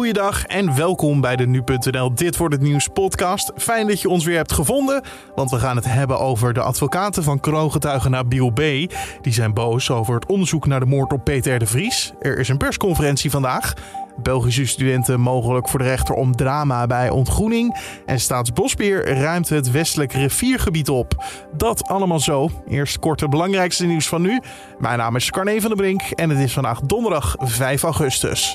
Goeiedag en welkom bij de Nu.nl Dit wordt het nieuws podcast. Fijn dat je ons weer hebt gevonden, want we gaan het hebben over de advocaten van kroongetuigen Nabil B. Die zijn boos over het onderzoek naar de moord op Peter de Vries. Er is een persconferentie vandaag. Belgische studenten mogelijk voor de rechter om drama bij ontgroening. En Staatsbosbeheer ruimt het westelijk riviergebied op. Dat allemaal zo. Eerst kort het belangrijkste nieuws van nu. Mijn naam is Carne van der Brink en het is vandaag donderdag 5 augustus.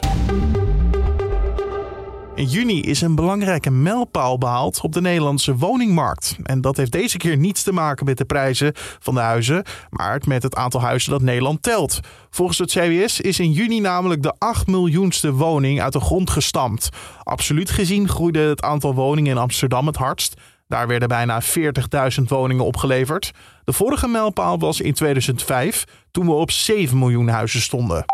In juni is een belangrijke mijlpaal behaald op de Nederlandse woningmarkt. En dat heeft deze keer niets te maken met de prijzen van de huizen, maar met het aantal huizen dat Nederland telt. Volgens het CBS is in juni namelijk de 8 miljoenste woning uit de grond gestampt. Absoluut gezien groeide het aantal woningen in Amsterdam het hardst. Daar werden bijna 40.000 woningen opgeleverd. De vorige mijlpaal was in 2005, toen we op 7 miljoen huizen stonden.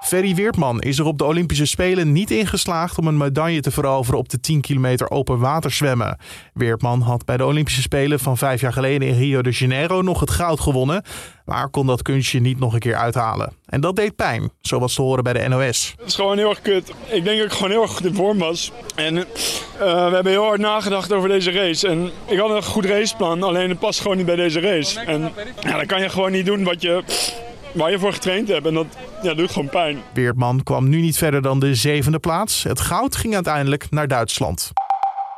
Ferry Weertman is er op de Olympische Spelen niet in geslaagd om een medaille te veroveren op de 10 kilometer open water zwemmen. Weertman had bij de Olympische Spelen van vijf jaar geleden in Rio de Janeiro nog het goud gewonnen, maar kon dat kunstje niet nog een keer uithalen. En dat deed pijn, zoals te horen bij de NOS. Het is gewoon heel erg kut. Ik denk dat ik gewoon heel erg goed in vorm was. En uh, we hebben heel hard nagedacht over deze race. En ik had een goed raceplan, alleen het past gewoon niet bij deze race. En ja, dan kan je gewoon niet doen wat je waar je voor getraind hebt. En dat ja, doet gewoon pijn. Weertman kwam nu niet verder dan de zevende plaats. Het goud ging uiteindelijk naar Duitsland.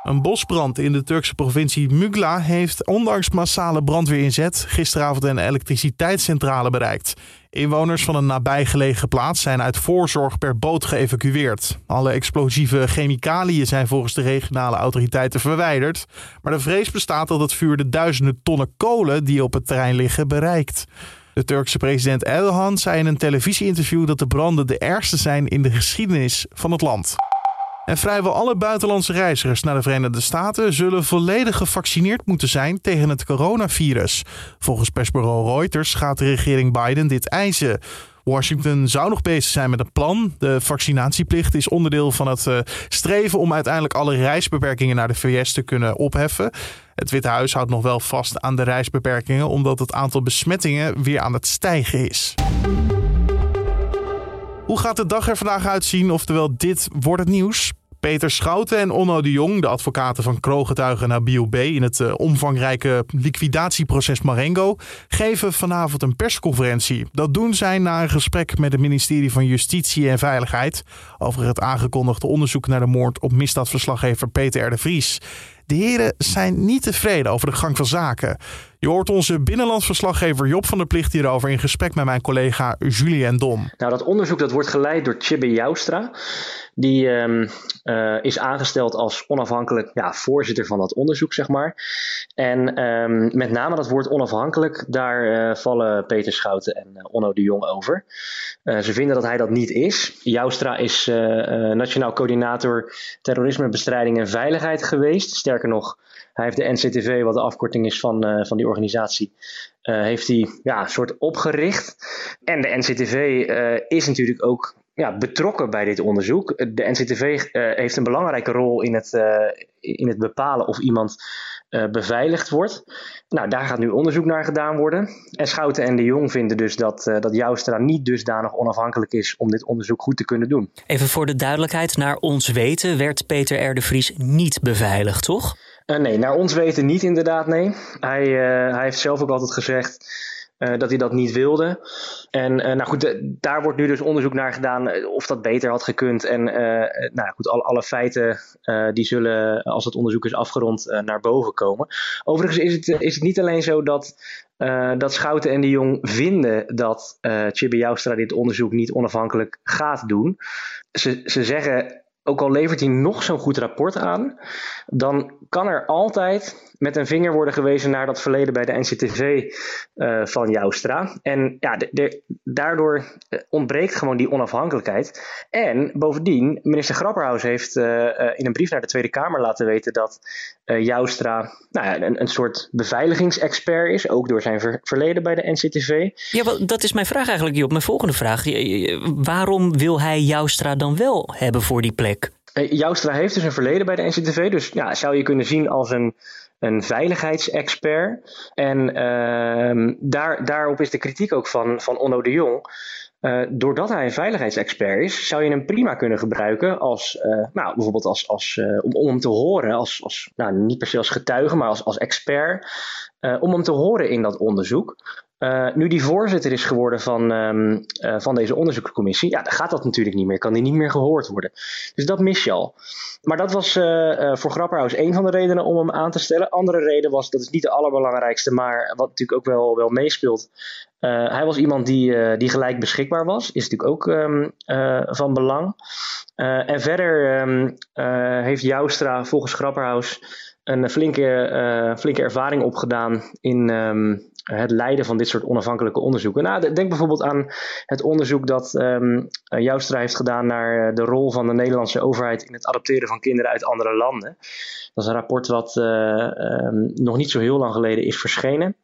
Een bosbrand in de Turkse provincie Mugla heeft ondanks massale brandweerinzet gisteravond een elektriciteitscentrale bereikt. Inwoners van een nabijgelegen plaats zijn uit voorzorg per boot geëvacueerd. Alle explosieve chemicaliën zijn volgens de regionale autoriteiten verwijderd. Maar de vrees bestaat dat het vuur de duizenden tonnen kolen die op het terrein liggen bereikt. De Turkse president Erdogan zei in een televisieinterview dat de branden de ergste zijn in de geschiedenis van het land. En vrijwel alle buitenlandse reizigers naar de Verenigde Staten zullen volledig gevaccineerd moeten zijn tegen het coronavirus. Volgens persbureau Reuters gaat de regering Biden dit eisen. Washington zou nog bezig zijn met een plan. De vaccinatieplicht is onderdeel van het uh, streven om uiteindelijk alle reisbeperkingen naar de VS te kunnen opheffen. Het Witte Huis houdt nog wel vast aan de reisbeperkingen omdat het aantal besmettingen weer aan het stijgen is. Hoe gaat de dag er vandaag uitzien? Oftewel, dit wordt het nieuws. Peter Schouten en Onno de Jong, de advocaten van kroongetuigen Nabil B. in het uh, omvangrijke liquidatieproces Marengo, geven vanavond een persconferentie. Dat doen zij na een gesprek met het ministerie van Justitie en Veiligheid over het aangekondigde onderzoek naar de moord op misdaadverslaggever Peter R. de Vries. De heren zijn niet tevreden over de gang van zaken. Je hoort onze binnenlandsverslaggever Job van der Plicht hierover in gesprek met mijn collega Julien Dom. Nou, dat onderzoek dat wordt geleid door Chibbe Joustra. Die um, uh, is aangesteld als onafhankelijk ja, voorzitter van dat onderzoek, zeg maar. En um, met name dat woord onafhankelijk, daar uh, vallen Peter Schouten en uh, Onno de Jong over. ze vinden dat hij dat niet is. Joustra is nationaal coördinator terrorismebestrijding en veiligheid geweest. Sterker nog, hij heeft de NCTV, wat de afkorting is van, van die organisatie, uh, heeft hij ja, een soort opgericht. En de NCTV uh, is natuurlijk ook ja, betrokken bij dit onderzoek. De NCTV heeft een belangrijke rol in het, in het bepalen of iemand beveiligd wordt. Nou, daar gaat nu onderzoek naar gedaan worden. En Schouten en de Jong vinden dus dat, dat Joustra niet dusdanig onafhankelijk is om dit onderzoek goed te kunnen doen. Even voor de duidelijkheid, naar ons weten werd Peter R. de Vries niet beveiligd, toch? Uh, nee, naar ons weten niet inderdaad, nee. Hij, uh, hij heeft zelf ook altijd gezegd uh, dat hij dat niet wilde. En nou goed, daar wordt nu dus onderzoek naar gedaan of dat beter had gekund. En nou goed, alle, alle feiten die zullen, als het onderzoek is afgerond, naar boven komen. Overigens is het, is het niet alleen zo dat dat Schouten en de Jong vinden dat uh, Chibi Joustra dit onderzoek niet onafhankelijk gaat doen. Ze, ze zeggen ook al levert hij nog zo'n goed rapport aan, dan kan er altijd met een vinger worden gewezen naar dat verleden bij de NCTV uh, van Joustra. En ja, de, daardoor eh, ontbreekt gewoon die onafhankelijkheid. En bovendien, minister Grapperhaus heeft uh, in een brief naar de Tweede Kamer laten weten dat Joustra nou ja, een, een soort beveiligingsexpert is, ook door zijn ver, verleden bij de NCTV. Ja, dat is mijn vraag eigenlijk, Job. Mijn volgende vraag. Waarom wil hij Joustra dan wel hebben voor die plek? Joustra heeft dus een verleden bij de NCTV, dus ja, zou je kunnen zien als een een veiligheidsexpert. En uh, daar, daarop is de kritiek ook van, van Onno de Jong. doordat hij een veiligheidsexpert is, zou je hem prima kunnen gebruiken als, nou, bijvoorbeeld als, als, om, om hem te horen, als, als, nou, niet per se als getuige, maar als, als expert, om hem te horen in dat onderzoek. Uh, nu die voorzitter is geworden van, um, uh, van deze onderzoekscommissie, ja, dan gaat dat natuurlijk niet meer. Kan die niet meer gehoord worden. Dus dat mis je al. Maar dat was uh, voor Grapperhaus een van de redenen om hem aan te stellen. Andere reden was, dat is niet de allerbelangrijkste, maar wat natuurlijk ook wel, wel meespeelt. hij was iemand die, die gelijk beschikbaar was. Is natuurlijk ook um, van belang. en verder um, heeft Joustra volgens Grapperhaus een flinke, flinke ervaring opgedaan in het leiden van dit soort onafhankelijke onderzoeken. Nou, denk bijvoorbeeld aan het onderzoek dat um, Joustra heeft gedaan naar eh, de rol van de Nederlandse overheid in het adopteren van kinderen uit andere landen. Dat is een rapport wat uh, um, nog niet zo heel lang geleden is verschenen.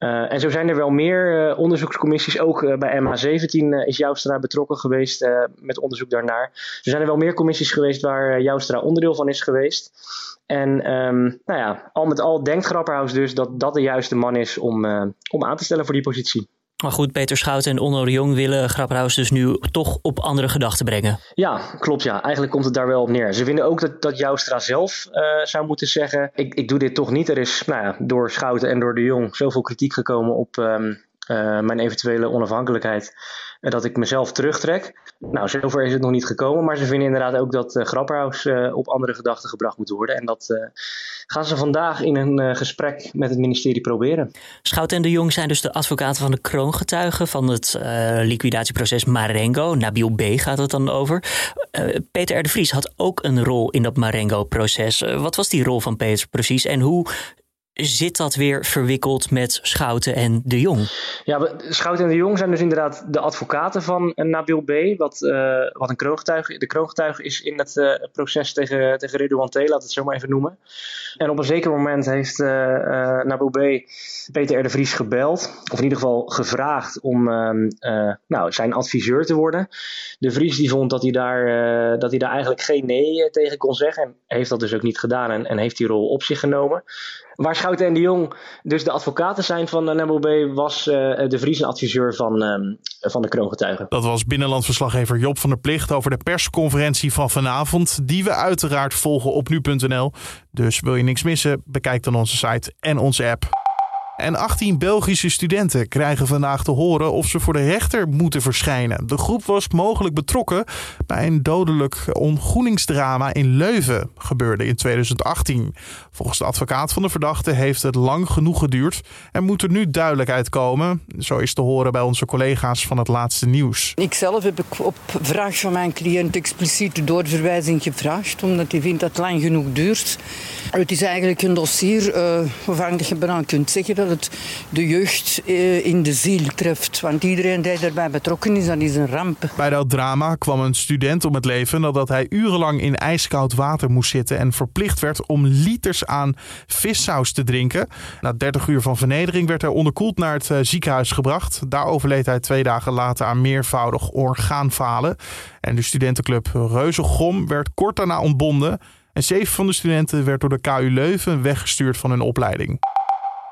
Uh, en zo zijn er wel meer uh, onderzoekscommissies. Ook uh, bij MH17 is Joustra betrokken geweest met onderzoek daarnaar. Er zijn er wel meer commissies geweest waar Joustra onderdeel van is geweest. En um, nou ja, al met al denkt Grapperhaus dus dat dat de juiste man is om, om aan te stellen voor die positie. Maar goed, Peter Schouten en Onno de Jong willen Grapperhaus dus nu toch op andere gedachten brengen. Ja, klopt ja. Eigenlijk komt het daar wel op neer. Ze vinden ook dat, dat Joustra zelf uh, zou moeten zeggen... Ik, ik doe dit toch niet. Er is nou ja, door Schouten en door de Jong zoveel kritiek gekomen op um, uh, mijn eventuele onafhankelijkheid... dat ik mezelf terugtrek. Nou, zover is het nog niet gekomen, maar ze vinden inderdaad ook dat uh, Grapperhaus uh, op andere gedachten gebracht moet worden. En dat uh, gaan ze vandaag in een gesprek met het ministerie proberen. Schout en de Jong zijn dus de advocaten van de kroongetuigen van het liquidatieproces Marengo. Nabil B. gaat het dan over. Peter R. de Vries had ook een rol in dat Marengo-proces. wat was die rol van Peter precies en hoe zit dat weer verwikkeld met Schouten en de Jong? Ja, Schouten en de Jong zijn dus inderdaad de advocaten van Nabil B. Wat, uh, wat een kroongetuige, de kroongetuige is in het uh, proces tegen, tegen Redouan laat het zo maar even noemen. En op een zeker moment heeft uh, Nabil B. Peter de Vries gebeld. Of in ieder geval gevraagd om ehm, nou, zijn adviseur te worden. De Vries die vond dat hij daar, dat hij daar eigenlijk geen nee tegen kon zeggen. En heeft dat dus ook niet gedaan en, en heeft die rol op zich genomen. Waar Schouten en de Jong dus de advocaten zijn van uh, NMLB, was uh, de Vries adviseur van, uh, van de kroongetuigen. Dat was binnenlandverslaggever Job van der Plicht over de persconferentie van vanavond, die we uiteraard volgen op nu.nl. Dus wil je niks missen, bekijk dan onze site en onze app. En 18 Belgische studenten krijgen vandaag te horen of ze voor de rechter moeten verschijnen. De groep was mogelijk betrokken bij een dodelijk ontgroeningsdrama in Leuven, gebeurde in 2018. Volgens de advocaat van de verdachte heeft het lang genoeg geduurd en moet er nu duidelijkheid komen. Zo is te horen bij onze collega's van het laatste nieuws. Ik zelf heb ik op vraag van mijn cliënt expliciet de doorverwijzing gevraagd, omdat hij vindt dat het lang genoeg duurt. Het is eigenlijk een dossier uh, waarvan je bijna kunt zeggen dat de jeugd uh, in de ziel treft. Want iedereen die daarbij betrokken is, dat is een ramp. Bij dat drama kwam een student om het leven nadat hij urenlang in ijskoud water moest zitten en verplicht werd om liters aan vissaus te drinken. Na 30 uur van vernedering werd hij onderkoeld naar het uh, ziekenhuis gebracht. Daar overleed hij twee dagen later aan meervoudig orgaanfalen. En de studentenclub Reuzegom werd kort daarna ontbonden. En zeven van de studenten werd door de KU Leuven weggestuurd van hun opleiding.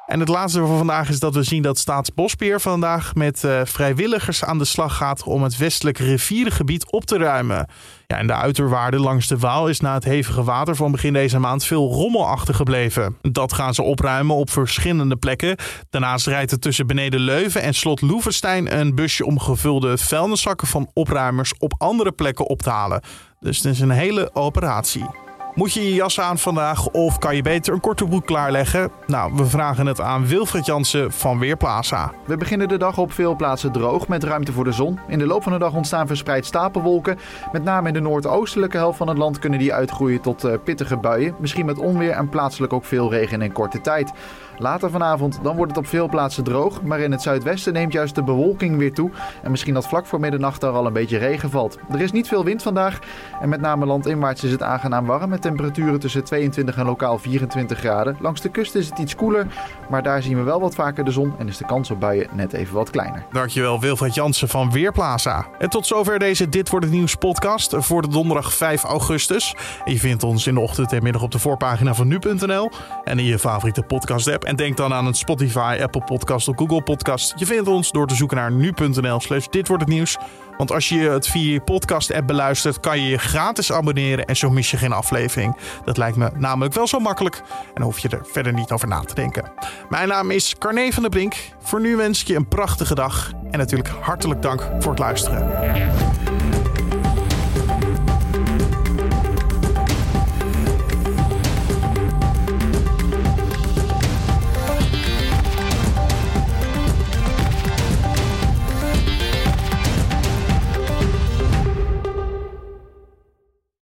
En het laatste van vandaag is dat we zien dat Staatsbosbeheer vandaag met uh, vrijwilligers aan de slag gaat om het westelijk rivierengebied op te ruimen. Ja, en de uiterwaarden langs de Waal is na het hevige water van begin deze maand veel rommel achtergebleven. Dat gaan ze opruimen op verschillende plekken. Daarnaast rijdt er tussen beneden Leuven en slot Loevestein een busje om gevulde vuilniszakken van opruimers op andere plekken op te halen. Dus het is een hele operatie. Moet je je jas aan vandaag of kan je beter een korte broek klaarleggen? Nou, we vragen het aan Wilfred Jansen van Weerplaza. We beginnen de dag op veel plaatsen droog met ruimte voor de zon. In de loop van de dag ontstaan verspreid stapelwolken. Met name in de noordoostelijke helft van het land kunnen die uitgroeien tot uh, pittige buien. Misschien met onweer en plaatselijk ook veel regen in korte tijd. Later vanavond dan wordt het op veel plaatsen droog, maar in het zuidwesten neemt juist de bewolking weer toe en misschien dat vlak voor middernacht er al een beetje regen valt. Er is niet veel wind vandaag en met name landinwaarts is het aangenaam warm met temperaturen tussen 22 en lokaal 24 graden. Langs de kust is het iets koeler, maar daar zien we wel wat vaker de zon en is de kans op buien net even wat kleiner. Dankjewel Wilfred Jansen van Weerplaza. En tot zover deze Dit Wordt Het Nieuws podcast voor de donderdag 5 augustus. je vindt ons in de ochtend en middag op de voorpagina van nu.nl en in je favoriete podcast app. En denk dan aan het Spotify, Apple Podcast of Google Podcast. Je vindt ons door te zoeken naar nu.nl slash Dit Wordt Het Nieuws. Want als je het via je podcast-app beluistert, kan je je gratis abonneren en zo mis je geen aflevering. Dat lijkt me namelijk wel zo makkelijk en hoef je er verder niet over na te denken. Mijn naam is Carne van der Brink. Voor nu wens ik je een prachtige dag en natuurlijk hartelijk dank voor het luisteren.